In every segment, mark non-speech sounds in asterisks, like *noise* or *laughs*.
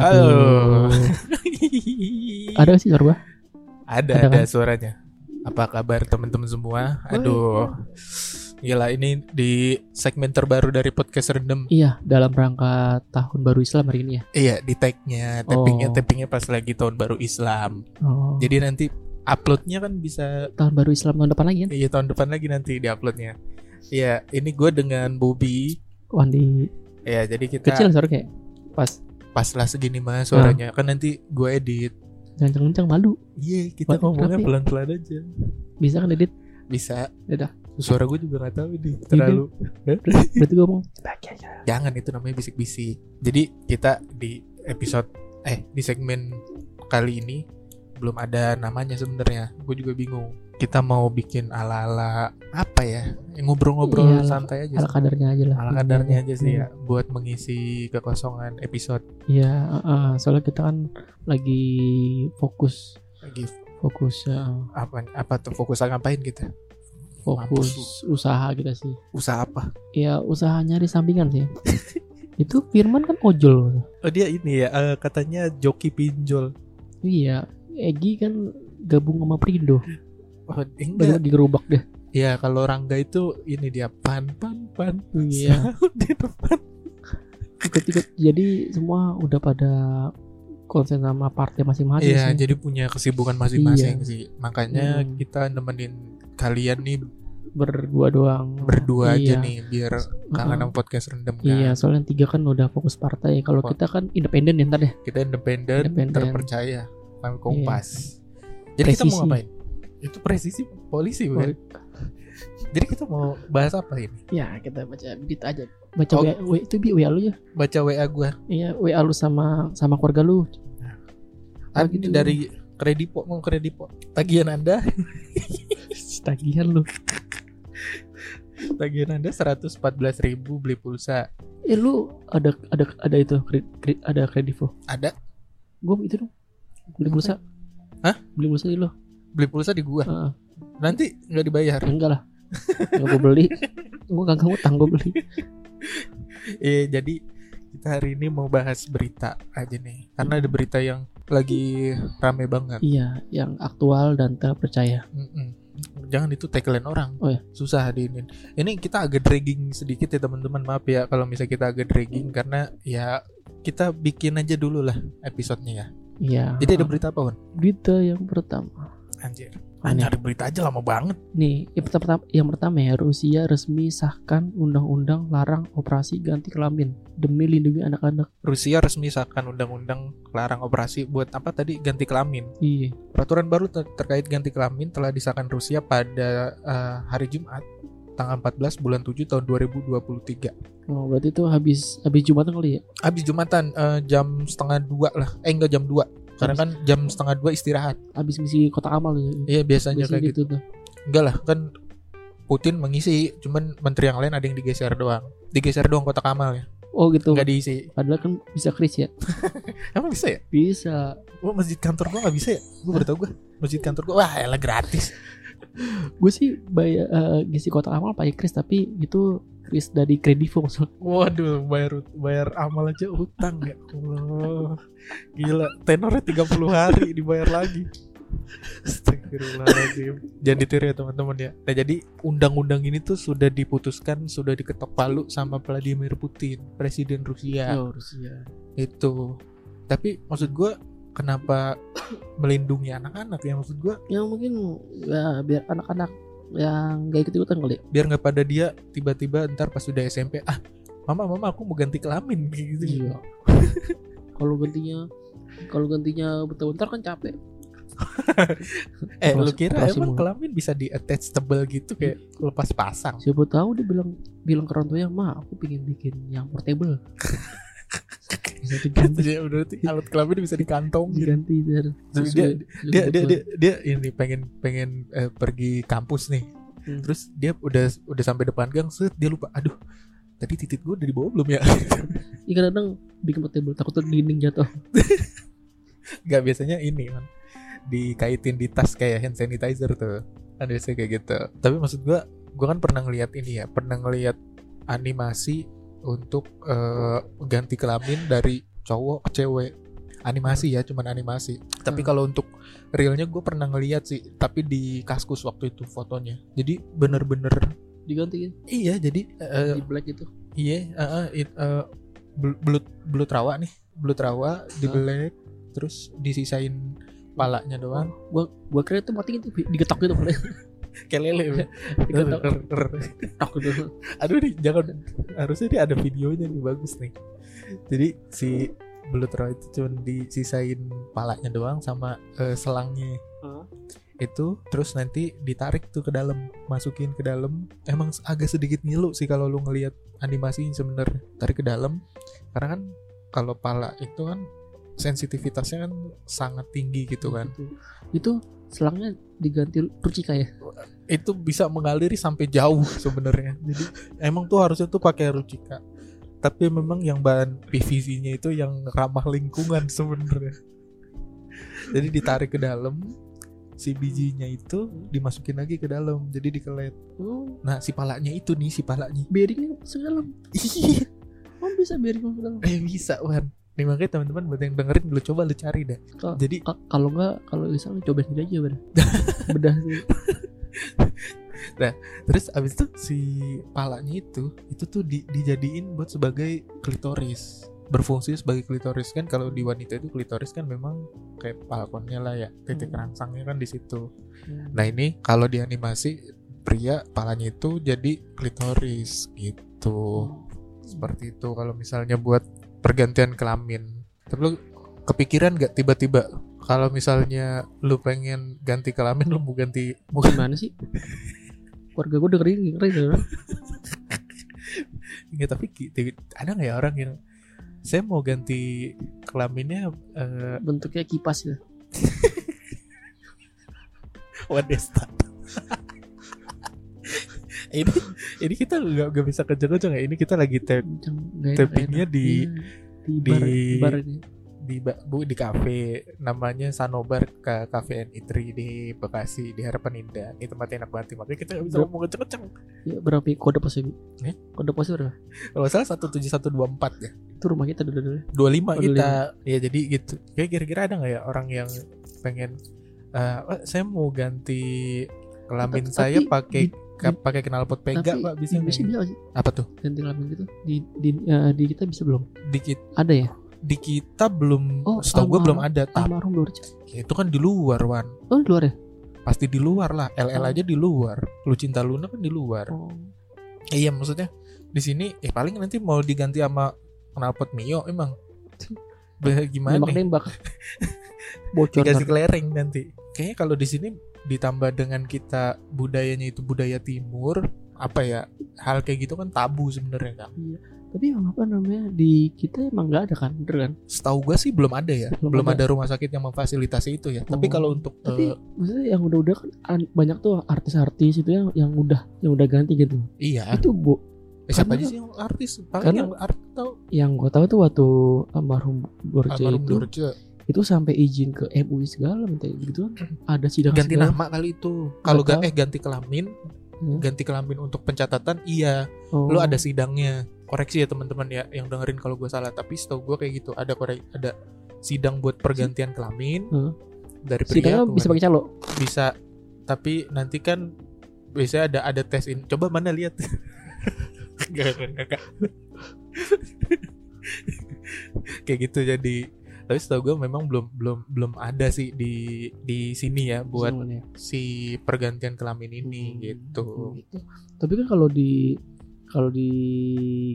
Halo. Ada sih suara gua? Ada Ada ada, kan? suaranya. Apa kabar teman-teman semua? Aduh. Gila ini di segmen terbaru dari podcast Rendem. Iya, dalam rangka tahun baru Islam hari ini ya. Iya, di tag-nya, tappingnya, Oh. tappingnya pas lagi tahun baru Islam. Oh, Jadi nanti uploadnya kan bisa tahun baru Islam tahun depan lagi kan? iya tahun depan lagi nanti di uploadnya. Iya, ini gue dengan Bobby. Wandi Ya, jadi kita kecil suara kayak pas pas lah segini mah suaranya. Kan nanti gue edit. kenceng-kenceng malu. Iya, kita Wah, ngomongnya pelan-pelan aja. Bisa kan edit? Bisa. Yaudah. Suara gue juga gak tahu nih, terlalu. *laughs* Berarti gua ngomong Jangan itu namanya bisik-bisik. Jadi kita di episode eh di segmen kali ini belum ada namanya sebenarnya. Gue juga bingung. Kita mau bikin ala-ala apa ya? Ngobrol-ngobrol Iya, santai aja. ala sih. kadarnya aja lah. Ala kadarnya aja sih Hmm. ya buat mengisi kekosongan episode Iya, heeh. soalnya kita kan lagi fokus lagi fokus ya, apa apa tuh fokus ngapain kita? fokus usaha kita sih. Usaha apa? Ya usaha nyari sampingan sih. *laughs* Itu Firman kan ojol. Oh dia ini ya eh, katanya joki pinjol. Iya, Egi kan gabung sama Prindo. Oh, enggak. digerobak deh. Ya kalau Rangga itu ini dia pan pan pan. Iya. Di depan. ikut-ikut jadi semua udah pada konsen sama partai masing-masing Iya, sih. jadi punya kesibukan masing-masing Iya. sih. Makanya Hmm. kita nemenin kalian nih berdua doang berdua aja Iya. nih biar kangen Heeh. sama podcast rendem kan. iya soalnya yang tiga kan udah fokus partai kalau Oh. kita kan independen ya ntar deh Kita independen, terpercaya, kami kompas. Jadi kita Presisi. mau ngapain? Itu presisi polisi bukan? Jadi kita mau bahas apa ini? ya kita baca beat aja baca Oh. WA, itu bi WA lu ya Baca WA gua. iya WA lu sama sama keluarga lu Ah, Oh, ini gitu. dari kredipo mau kredipo. Tagihan Anda, *laughs* tagihan lu tagihan Anda 114.000 beli pulsa. eh lu ada ada ada itu kre- kre- ada kredivo Ada gue itu dong beli pulsa Hah? beli pulsa di lo beli pulsa di gua. Heeh. Nanti nggak dibayar. enggak lah Enggak gue beli gue kagak utang gue beli Eh jadi kita hari ini mau bahas berita aja nih karena ada berita yang lagi rame banget. iya yang aktual dan terpercaya Mm-mm. Jangan itu tagline orang. Oh ya? Susah di ini. Ini kita agak dragging sedikit ya teman-teman. Maaf ya kalau misalnya kita agak dragging karena ya kita bikin aja dulu lah episodenya ya. iya Jadi ada berita apa, Wan? berita yang pertama Anjir. Aneh. Nyari berita aja lama banget. Nih, yang pertama, yang pertama ya, Rusia resmi sahkan undang-undang larang operasi ganti kelamin demi lindungi anak-anak. Rusia resmi sahkan undang-undang larang operasi buat apa tadi ganti kelamin. Iya. Peraturan baru ter- terkait ganti kelamin telah disahkan Rusia pada eh, hari Jumat tanggal 14 bulan 7 tahun 2023. Oh, berarti itu habis habis Jumatan kali ya? Habis Jumatan eh, jam setengah dua lah. Eh enggak jam 2. Karena kan jam setengah dua istirahat. Habis misi kotak amal ya. Iya biasanya kayak gitu. gitu tuh. Enggak lah kan Putin mengisi, cuman menteri yang lain ada yang digeser doang. Digeser doang kotak amal ya. Oh gitu. Enggak diisi. Padahal kan bisa kris ya. *laughs* Emang bisa ya? Bisa. Oh, masjid kantor gua nggak bisa ya? Gue baru tau gue. Masjid kantor gua wah elah gratis. Gue sih bayar eh, ngisi kotak amal pakai kris tapi itu kris dari Kredivo. Waduh, bayar bayar amal aja utang ya. Allah. Gila, tenornya 30 hari dibayar lagi. Astagfirullahaladzim Jangan ditiru ya teman-teman ya Nah jadi undang-undang ini tuh sudah diputuskan Sudah diketok palu sama Vladimir Putin Presiden Rusia Oh, Rusia. Itu Tapi maksud gue Kenapa melindungi anak-anak ya Maksud gue Ya mungkin ya biar anak-anak yang gak ikut ikutan kali. ya. biar nggak pada dia tiba-tiba ntar pas sudah SMP Ah mama mama aku mau ganti kelamin *laughs* gitu Iya. kalau gantinya kalau gantinya bentar-bentar kan capek. *laughs* Eh lu kira emang kelamin bisa di attachable gitu kayak lepas pasang? Siapa tahu dia bilang bilang ke orang tuanya, "Ma, aku pengen bikin yang portable." *laughs* Bisa diganti Jadi berarti alat kelamin bisa dikantong gitu. diganti biar dia dia dia, kebutuhan. dia dia ini pengen pengen eh, pergi kampus nih. Hmm. Terus dia udah udah sampai depan gang, set dia lupa. Aduh, tadi titik gue udah dibawa belum ya? *laughs* Iya kadang bikin portable takut tuh dinding jatuh. *laughs* Gak biasanya ini kan dikaitin di tas kayak hand sanitizer tuh. Kan biasanya kayak gitu. Tapi maksud gua gua kan pernah ngeliat ini ya, pernah ngeliat animasi untuk eh, ganti kelamin dari cowok ke cewek. animasi ya cuman animasi. Tapi Hmm. kalau untuk realnya gue pernah ngeliat sih tapi di kaskus waktu itu fotonya. Jadi bener-bener diganti iya jadi eh, di black itu iya eh, eh, it- bel- belut belut rawa nih. Belut rawa di belek terus disisain palanya doang. Gua gua kira itu mati gitu digetok gitu boleh *laughs* kayak lele tok gitu aduh nih jangan. Harusnya dia ada videonya nih bagus nih. Jadi si belut rawa itu cuma disisain palanya doang sama eh, selangnya. Itu terus nanti ditarik tuh ke dalam masukin ke dalam. Emang agak sedikit ngilu sih kalau lu ngelihat animasinya sebenarnya. Tarik ke dalam. Karena kan kalau pala itu kan sensitivitasnya kan sangat tinggi gitu kan. Gitu. itu selangnya diganti rucika ya? Itu bisa mengaliri sampai jauh sebenarnya. Jadi emang tuh harusnya tuh pakai rucika tapi memang yang bahan PVC-nya itu yang ramah lingkungan sebenarnya. Jadi ditarik ke dalam si bijinya itu dimasukin lagi ke dalam. Jadi dikelet. Oh. Nah si palanya itu nih si palanya. Bearingnya masuk ke dalam. Iya. Oh bisa bearing masuk ke dalam? Eh bisa wan nih makanya teman-teman buat yang dengerin lu coba lu cari deh. Kalau- jadi Ka- kalau enggak kalau bisa lu coba sendiri aja bedah *laughs* bedah sih. Terus abis itu si palanya itu itu tuh di- dijadiin buat sebagai klitoris. Berfungsi sebagai klitoris. Kan kalau di wanita itu klitoris kan memang kayak balkonnya lah ya titik Hmm. rangsangnya kan di situ. Nah ini kalau di animasi pria palanya itu jadi klitoris gitu. Seperti itu. Kalau misalnya buat pergantian kelamin. Tapi lu kepikiran gak tiba-tiba? Kalau misalnya lu pengen ganti kelamin lu mau ganti mau gimana sih? Keluarga gue dengerin ngeri kan *laughs* Nggak, tapi ada nggak ya orang yang saya mau ganti kelaminnya eh bentuknya kipas *laughs* ya Wadesta. Ini ini kita nggak nggak bisa kenceng-kenceng ya. Ini kita lagi enak, Tappingnya enak. di- Iya, di bar di- bar ini di bu di kafe namanya Sanobar ke Cafe and Eatery di Bekasi di Harapan Indah. Ini tempatnya enak banget makanya kita nggak bisa ngomong kenceng-kenceng. ya, berapa kode posnya Bi? Eh? kode posnya berapa Kalau salah satu tujuh satu dua empat ya. itu rumah kita dulu dulu dua lima Oh, kita ya jadi gitu kayak kira-kira ada nggak ya orang yang pengen eh, "Pak, saya mau ganti kelamin Tapi- saya pakai di- ka- pakai knalpot pega tapi pak bisa Indonesia ya? bisa sih. Apa tuh? Ganti kelamin gitu di di eh, di kita bisa belum? Di kita, ada ya? Di kita belum Oh, setahu gue belum ada almarhum Dorce itu kan di luar wan. Oh di luar ya? Pasti di luar lah. LL Oh. aja di luar. Lu cinta Luna kan di luar. Oh. Eh, iya maksudnya di sini eh paling nanti mau diganti sama knalpot Mio emang. Gimana nembak nih? nembak. *laughs* Bocor dikasih kelereng nanti. Kayaknya kalau di sini ditambah dengan kita budayanya itu budaya timur, apa ya? Hal kayak gitu kan tabu sebenarnya kan. tapi emang apa namanya di kita emang nggak ada kan bener kan Setahu gua sih belum ada ya. Belum Belum, ada. ada. rumah sakit yang memfasilitasi itu ya. Tapi Oh. kalau untuk tapi eh, maksudnya yang udah-udah kan an- banyak tuh artis-artis itu yang yang udah yang udah ganti gitu iya, itu bu eh, siapa aja sih yang artis? Paling karena- yang artis tahu yang gue tahu tuh waktu almarhum Dorce almarhum itu Dorce. Itu sampai izin ke MUI segala minta gitu kan ada sidang Ganti segala. nama kali itu. Kalau Nggak ga, eh ganti kelamin, Hmm. ganti kelamin untuk pencatatan iya. oh. Lu ada sidangnya. Koreksi ya teman-teman ya yang dengerin kalau gua salah, tapi setahu gua kayak gitu. Ada korek ada sidang buat pergantian kelamin. Hmm. Dari pria sidangnya bisa pakai calo bisa tapi nanti kan biasanya ada ada tes ini coba mana lihat Gak, gak, gak, gak. kayak gitu jadi tapi setahu gue memang belum belum belum ada sih di di sini ya buat si pergantian kelamin ini Hmm, gitu gitu. Tapi kan kalau di kalau di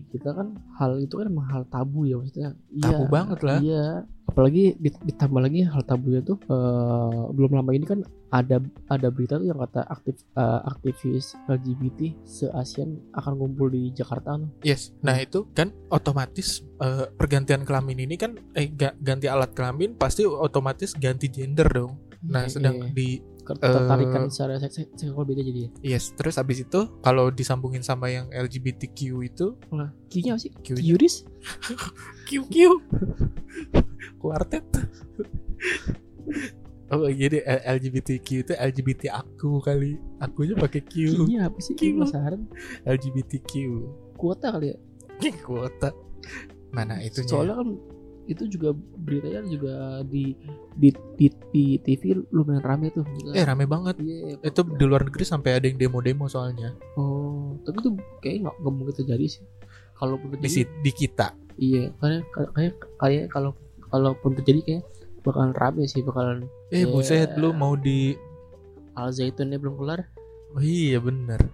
kita kan hal itu kan emang hal tabu ya maksudnya. Tabu Iya, banget lah. Iya. Apalagi dit- ditambah lagi hal tabunya tuh eh, belum lama ini kan ada ada berita tuh yang kata aktif eh, aktivis LGBT se ASEAN akan kumpul di Jakarta tuh. yes nah Hmm. itu kan otomatis eh, pergantian kelamin ini kan eh ga- ganti alat kelamin pasti otomatis ganti gender dong nah Iya, sedang iya. di ketertarikan secara seks seksual beda jadi ya. Yes, terus abis itu kalau disambungin sama yang LGBTQ itu Nah, Q-nya apa sih? Q-nya. Qris? *laughs* QQ *laughs* kuartet. *laughs* oh jadi LGBTQ itu LGBT aku kali. Akunya pakai Q. Q-nya apa sih? Q. Q. LGBTQ. Kuota kali ya. Kuota. Mana itunya? Soalnya kan itu juga beritanya juga di di di, di TV lumayan rame tuh. Eh rame banget. Iya. Itu di luar negeri sampai ada yang demo-demo soalnya. Oh, tapi itu kayak nggak nggak mungkin terjadi sih. Kalaupun Di, terjadi, si- di kita. iya, karena kayak kayak kalau kalaupun terjadi kayak bakalan rame sih, bakalan Eh Iya. buset lu mau di Al Zaitunnya belum kelar. Oh iya bener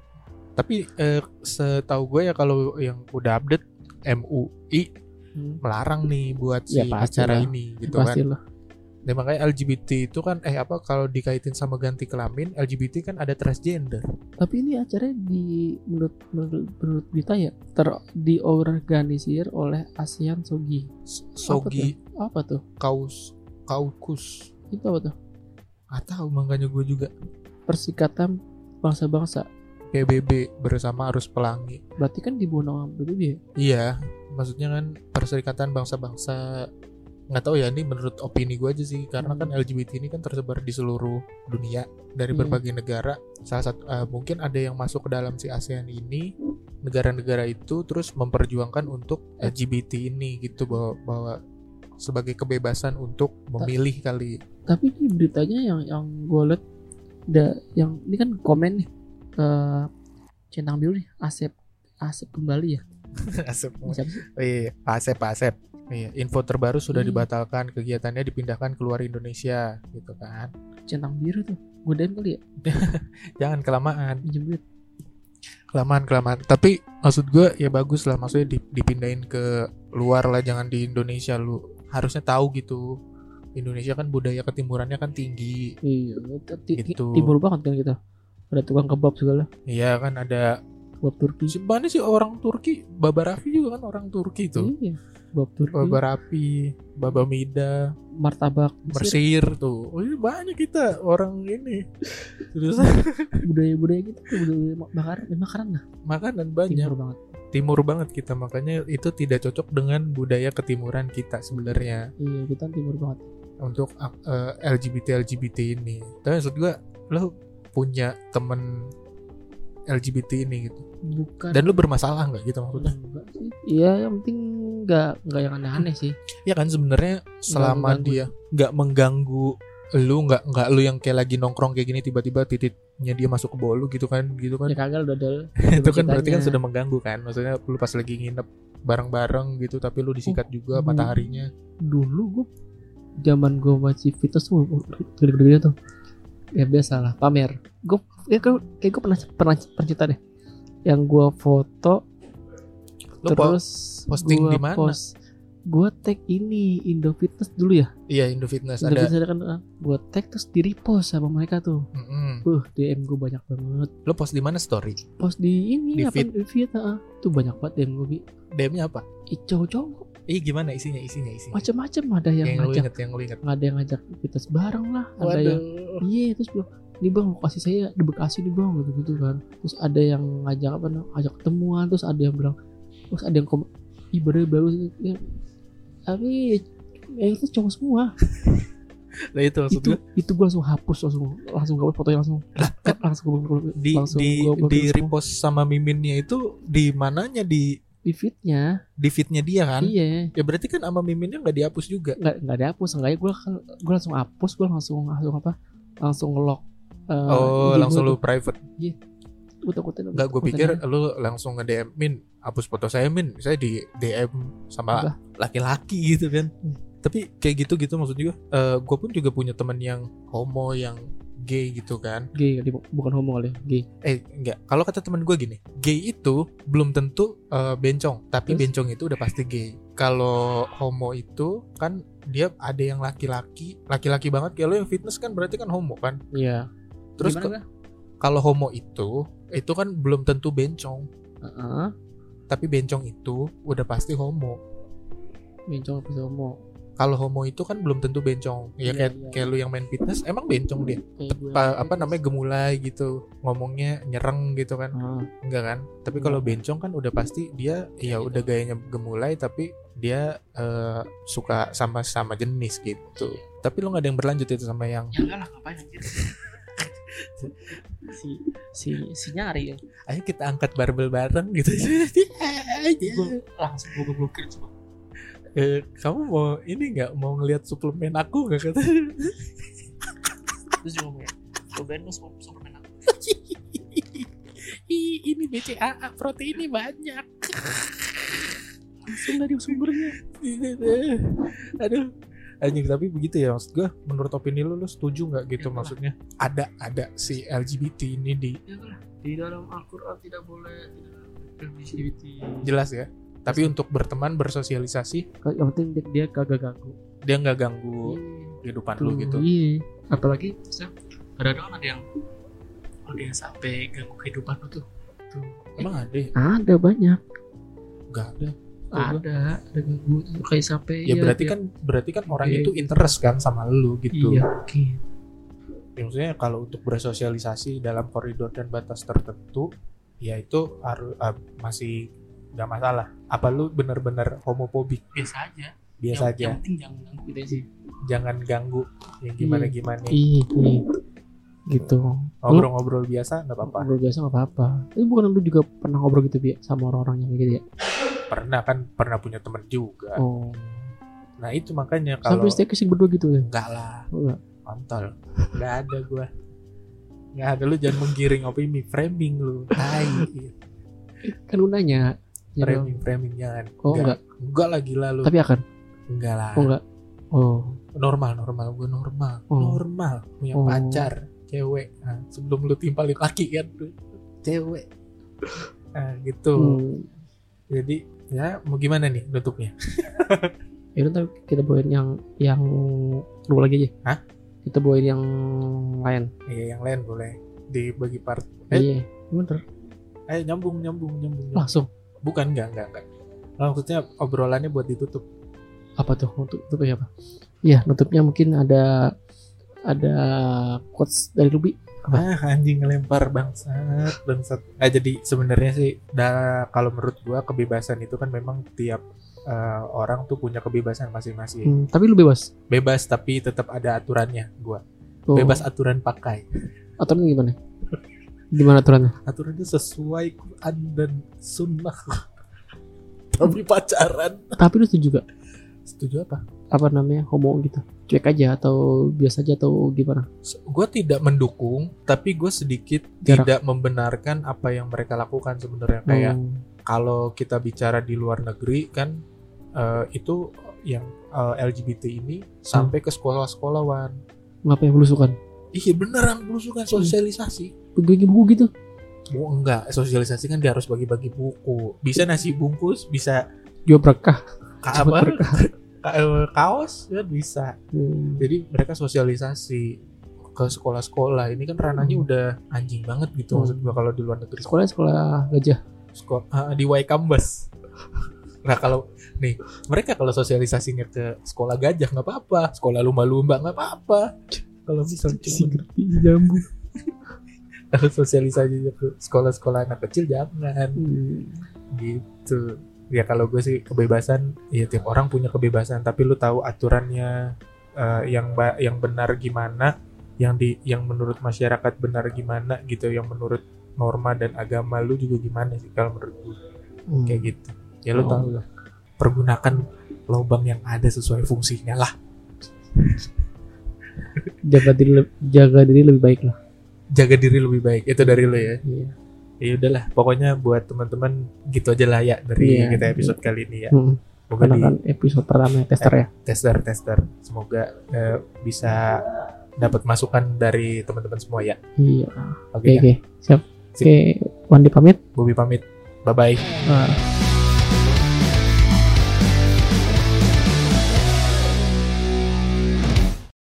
Tapi eh, setahu gue ya kalau yang udah update MUI Hmm. melarang nih buat si Ya, pasti acara lah. ini gitu Pasti kan. lah. Dan makanya LGBT itu kan eh apa kalau dikaitin sama ganti kelamin LGBT kan ada transgender. Tapi ini acaranya di menurut menurut, menurut berita ya ter diorganisir oleh ASEAN Sogi. Sogi Apa tuh? kaus kaukus. Itu apa tuh? Ah tahu makanya gue juga Persikatan bangsa-bangsa. PBB bersama Arus Pelangi. Berarti kan di bawah nama PBB ya? Iya, maksudnya kan Perserikatan Bangsa-Bangsa nggak tahu ya ini menurut opini gue aja sih karena kan LGBT ini kan tersebar di seluruh dunia dari Hmm. berbagai negara salah satu eh, mungkin ada yang masuk ke dalam si ASEAN ini negara-negara itu terus memperjuangkan untuk LGBT ini gitu bahwa, bahwa sebagai kebebasan untuk memilih kali Tapi ini beritanya yang yang gue liat ada yang ini kan komen nih ke centang biru nih Asep Asep kembali ya. *laughs* Asep sih? Oh iya, Pak Asep, Asep. Iya, info terbaru sudah Hmm. dibatalkan, kegiatannya dipindahkan keluar Indonesia, gitu kan. Centang biru tuh. Godain kali ya. *laughs* Jangan kelamaan, duit. kelamaan, kelamaan. Tapi maksud gue ya bagus lah, maksudnya di- dipindahin ke luar lah, jangan di Indonesia lu. Harusnya tahu gitu. Indonesia kan budaya ketimurannya kan tinggi. Iya, Gitu. timur banget kan kita. Ada tukang kebab segala. Iya kan ada Kebab Turki. mana sih orang Turki, Baba Raffi juga kan orang Turki tuh. Iya. Kebab Turki. Baba Raffi, Baba Mida, Martabak Mesir. Mersir tuh. Oh, iya banyak kita orang ini. Terus *laughs* Budaya-budaya gitu budaya makanan, makanan lah. makanan banyak. Timur banget. Timur banget kita makanya itu tidak cocok dengan budaya ketimuran kita sebenarnya Iya, kita timur banget. untuk uh, LGBT LGBT ini. Tapi maksud gua lo punya temen LGBT ini gitu. Bukan. Dan lu bermasalah nggak gitu maksudnya? Iya, yang penting enggak enggak yang aneh-aneh sih. Ya kan sebenarnya selama mengganggu. dia nggak mengganggu lu nggak nggak lu yang kayak lagi nongkrong kayak gini tiba-tiba titiknya dia masuk ke bawah lu gitu kan gitu kan Ya kagak udah ada. *laughs* itu kan berarti kan sudah mengganggu kan maksudnya lu pas lagi nginep bareng-bareng gitu tapi lu disikat juga Hmm. mataharinya Dulu gua zaman gua masih fitness tuh gede-gede tuh. Ya biasa lah, pamer. Gua ya gua- kayak gua pernah pernah pernah cerita deh. Yang gua foto lu terus posting di mana? post- gua tag ini Indo Fitness dulu ya. iya Indo Fitness Indo ada Fitness ada kan ah, gua tag terus di repost sama mereka tuh. Mm-mm. Uh, DM gua banyak banget. lu post di mana story Post di ini Di apa feed. di feed ah. Tuh banyak banget DM gua Bi. DM-nya apa Ih, cowok-cowok Ih gimana isinya isinya isinya? Macam-macam ada yang, yang, lu ngajak. inget yang lu inget. Ada yang ngajak fitness bareng lah ada yang iya terus bilang nih bang lokasi saya di Bekasi nih bang gitu gitu kan. Terus ada yang ngajak apa ngajak ketemuan terus ada yang bilang terus ada yang kom ih baru bagus ya, tapi ya itu cowok semua. *laughs* Nah itu maksud itu gua? itu gue langsung hapus langsung langsung gue fotonya langsung. Kan langsung gua- di langsung di gua di repost sama miminnya itu di mananya? Di di feednya. Di feednya dia kan? Iya. Ya berarti kan sama miminnya nggak dihapus juga? Nggak nggak dihapus enggak gue kan gue langsung hapus gue langsung langsung apa? Langsung ngelock eh, oh langsung lu private? Gue takutin Enggak, gue pikir lu langsung nge DM Min, hapus foto saya Min, saya di DM sama laki-laki gitu kan. Hmm. Tapi kayak gitu gitu maksud gue. Eh gue pun juga punya temen yang homo yang gay gitu kan. gay bukan homo kali gay Eh enggak, kalau kata temen gue gini, gay itu belum tentu eh, bencong, tapi Terus? bencong itu udah pasti gay. Kalau homo itu kan dia ada yang laki-laki, laki-laki banget. Lo yang fitness kan berarti kan homo kan. iya Terus kalau homo itu itu kan belum tentu bencong. Heeh. tapi bencong itu udah pasti homo. bencong apa sih homo Kalau homo itu kan belum tentu bencong. Ya Iya, kayak iya. kayak lu yang main fitness emang bencong dia. Kayak gue Pa- apa namanya gemulai gitu. Ngomongnya nyereng gitu kan. Ah, Enggak kan? Tapi Enggak. kalau bencong kan udah pasti dia ya udah gayanya gemulai tapi dia eh, suka sama sama jenis gitu. Tapi lu nggak ada yang berlanjut itu sama yang ya enggak lah ngapain anjir *laughs* si si si nyari ya ayo kita angkat barbel bareng gitu. *laughs* langsung gue blokir cuma Eh, kamu mau ini nggak? Mau ngelihat suplemen aku nggak? kata terus juga ngomong cobain lu sup- suplemen aku. Ih, ini BCAA proteinnya banyak. Langsung dari sumbernya. Aduh. Anjing tapi begitu ya maksud gue menurut opini lu lu setuju nggak gitu Ya, maksudnya? Ada ada si LGBT ini di Ya lah, di dalam Al-Quran tidak boleh tidak LGBT jelas ya tapi untuk berteman bersosialisasi? Yang penting dia, dia kagak ganggu. Dia nggak ganggu kehidupan lu gitu? iya. Apalagi kadang-kadang ada yang ada yang sampai ganggu kehidupan lu tuh. Tuh. Emang ada ya? ada banyak. Nggak ada. Ada ada ganggu tuh. Kayak sampai ya berarti kan berarti kan orang Iya. itu interest kan sama lu gitu. Iya mungkin. Ya, maksudnya kalau untuk bersosialisasi dalam koridor dan batas tertentu ya itu harus ah, masih nggak masalah apa lu bener-bener homofobik biasa aja. Biasa yang, aja. yang penting jangan ganggu gitu sih. Jangan ganggu. Yang gimana gimana iya iya. Gitu. Ngobrol-ngobrol biasa nggak apa-apa. ngobrol biasa nggak apa-apa. Tapi bukan lu juga pernah ngobrol gitu bi sama orang-orang yang kayak gitu ya? Pernah kan pernah punya temen juga. Oh. Nah itu makanya kalau sampai staycation berdua gitu ya? Enggak lah. Oh, enggak. kontol. Nggak ada gua. Nggak ada lu jangan menggiring opini framing lu. Tai. *laughs* Kan lu nanya ya dong. framing framing jangan. Oh enggak. enggak. Lah gila lu. Tapi akan? Enggak lah. Oh enggak. Oh. Normal normal. Gue normal. Oh. normal. Punya Oh. pacar cewek. Nah, sebelum lu timpalin laki kan? Lu cewek. Nah gitu. Hmm. jadi ya mau gimana nih nutupnya? *laughs* Ya udah ntar kita bawain yang yang dua lagi aja. Hah? kita bawain yang lain. Ya yang lain boleh dibagi part. Eh, iya. Bener eh nyambung nyambung nyambung, nyambung. langsung bukan enggak enggak enggak Nah, maksudnya obrolannya buat ditutup. Apa tuh? Untuk nutupnya apa? Iya nutupnya mungkin ada ada quotes dari Ruby. Ah anjing ngelempar bangsat bangsat. Nah jadi sebenarnya sih dah kalau menurut gua kebebasan itu kan memang tiap eh, orang tuh punya kebebasan masing-masing. Hmm, tapi lu bebas? Bebas tapi tetap ada aturannya gua. Oh, bebas aturan pakai. Aturan gimana gimana aturannya? Aturannya sesuai Quran dan sunnah. Tapi pacaran. Tapi lu setuju gak? Setuju apa? Apa namanya? Homo gitu? Cuek aja atau biasa aja atau gimana? Gue tidak mendukung tapi gue sedikit Jarak. tidak membenarkan apa yang mereka lakukan sebenarnya. Kayak Hmm, kalau kita bicara di luar negeri kan eh, itu yang eh, LGBT ini sampai ke sekolah-sekolah wan ngapain belusukan? Iya beneran belusukan sosialisasi bagi buku gitu? Mau enggak. Sosialisasi kan dia harus bagi-bagi buku. Bisa nasi bungkus bisa jual berkah ka- Cepet apa? Berkah. ka- eh, kaos kan bisa. Hmm. jadi mereka sosialisasi ke sekolah-sekolah. Ini kan ranahnya Hmm. udah anjing banget gitu Hmm. maksud gua kalau di luar negeri. Sekolah sekolah gajah? Sekolah ah, di Waikambas *laughs* nah kalau nih mereka kalau sosialisasinya ke sekolah gajah nggak apa-apa. Sekolah lumba-lumba nggak apa-apa. Kalau misal si cuma ngerti jambu sosialisasinya ke sekolah-sekolah anak kecil jangan. Hmm. gitu. Ya kalau gue sih kebebasan ya tiap orang punya kebebasan tapi lu tahu aturannya eh, yang yang benar gimana yang di yang menurut masyarakat benar gimana gitu yang menurut norma dan agama lu juga gimana sih kalau menurut gue Hmm. kayak gitu. Ya lu Oh. tahu lah. Pergunakan lubang yang ada sesuai fungsinya lah. Jaga diri jaga diri lebih baik lah jaga diri lebih baik itu dari lu ya Iya. ya udahlah pokoknya buat teman-teman gitu aja lah ya dari Iya. kita episode kali ini ya Hmm. semoga karena di kan episode pertama tester ya tester tester semoga eh, bisa dapat masukan dari teman-teman semua ya iya oke oke dah. oke siap Sip. oke Wandi pamit Bobby pamit bye bye Ah.